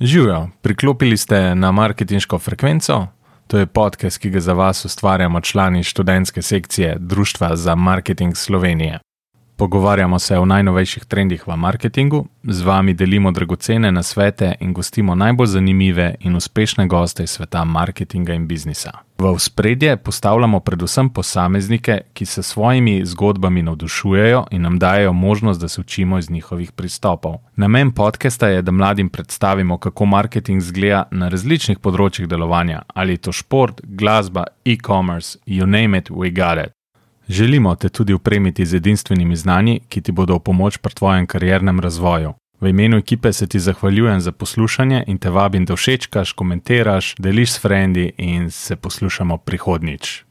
Živijo, priklopili ste na marketinško frekvenco. To je podcast, ki ga za vas ustvarjamo člani študentske sekcije Društva za marketing Slovenije. Pogovarjamo se o najnovejših trendih v marketingu, z vami delimo dragocene nasvete in gostimo najbolj zanimive in uspešne goste iz sveta marketinga in biznisa. V spredje postavljamo predvsem posameznike, ki se svojimi zgodbami navdušujejo in nam dajo možnost, da se učimo iz njihovih pristopov. Namen podcasta je, da mladim predstavimo, kako marketing zgleda na različnih področjih delovanja, ali je to šport, glasba, e-commerce, you name it, we got it. Želimo te tudi upremiti z edinstvenimi znanji, ki ti bodo v pomoč pri tvojem kariernem razvoju. V imenu ekipe se ti zahvaljujem za poslušanje in te vabim, da všečkaš, komentiraš, deliš s frendi in se poslušamo prihodnjič.